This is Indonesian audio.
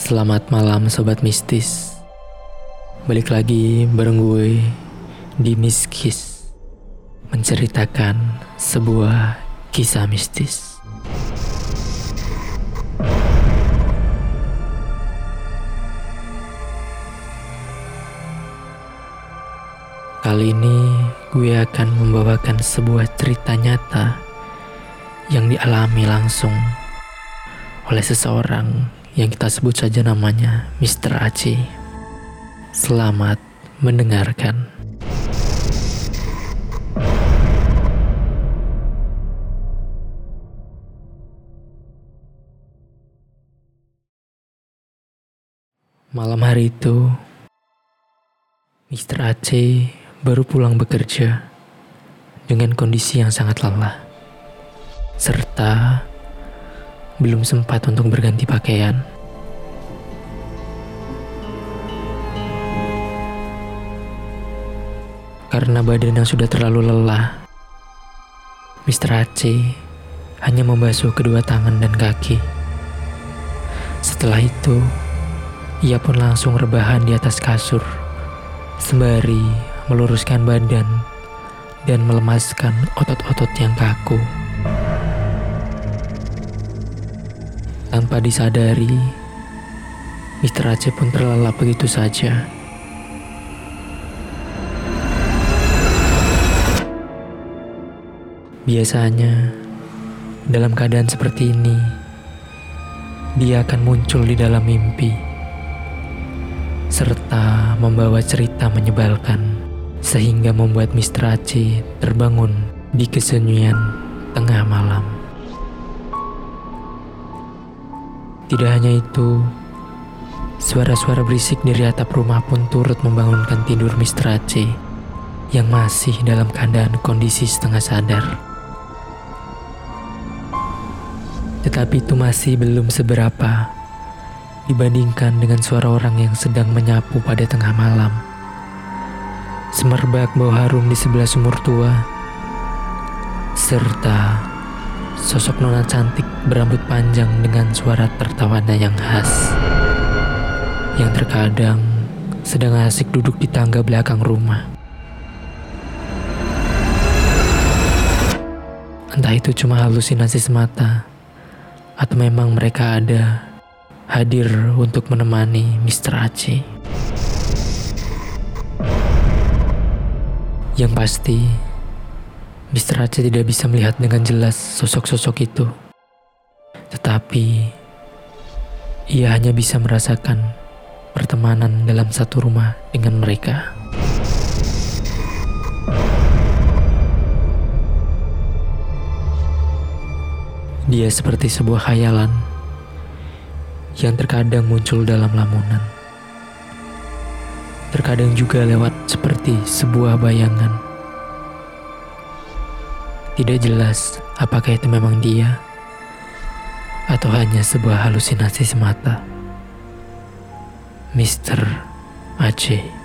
Selamat malam sobat mistis. Balik lagi bareng gue di Miskis Menceritakan sebuah kisah mistis. Kali ini gue akan membawakan sebuah cerita nyata yang dialami langsung oleh seseorang yang kita sebut saja namanya Mr. Aceh. Selamat mendengarkan. Malam hari itu, Mr. Aceh baru pulang bekerja dengan kondisi yang sangat lelah, serta belum sempat untuk berganti pakaian. Karena badan yang sudah terlalu lelah, Mr. Aceh hanya membasuh kedua tangan dan kaki. Setelah itu, ia pun langsung rebahan di atas kasur, sembari meluruskan badan dan melemaskan otot-otot yang kaku. Tanpa disadari, Mr. Aceh pun terlelap begitu saja. Biasanya, dalam keadaan seperti ini, dia akan muncul di dalam mimpi, serta membawa cerita menyebalkan, sehingga membuat Mr. Aceh terbangun di kesunyian tengah malam. Tidak hanya itu, suara-suara berisik dari atap rumah pun turut membangunkan tidur Mr. Aceh yang masih dalam keadaan kondisi setengah sadar. Tetapi itu masih belum seberapa dibandingkan dengan suara orang yang sedang menyapu pada tengah malam. Semerbak bau harum di sebelah sumur tua, serta Sosok nona cantik berambut panjang dengan suara tertawanya yang khas. Yang terkadang sedang asik duduk di tangga belakang rumah. Entah itu cuma halusinasi semata atau memang mereka ada hadir untuk menemani Mr. Aceh. Yang pasti, Mr. Aceh tidak bisa melihat dengan jelas sosok-sosok itu. Tetapi, ia hanya bisa merasakan pertemanan dalam satu rumah dengan mereka. Dia seperti sebuah khayalan yang terkadang muncul dalam lamunan. Terkadang juga lewat seperti sebuah bayangan tidak jelas apakah itu memang dia atau hanya sebuah halusinasi semata. Mr. Aceh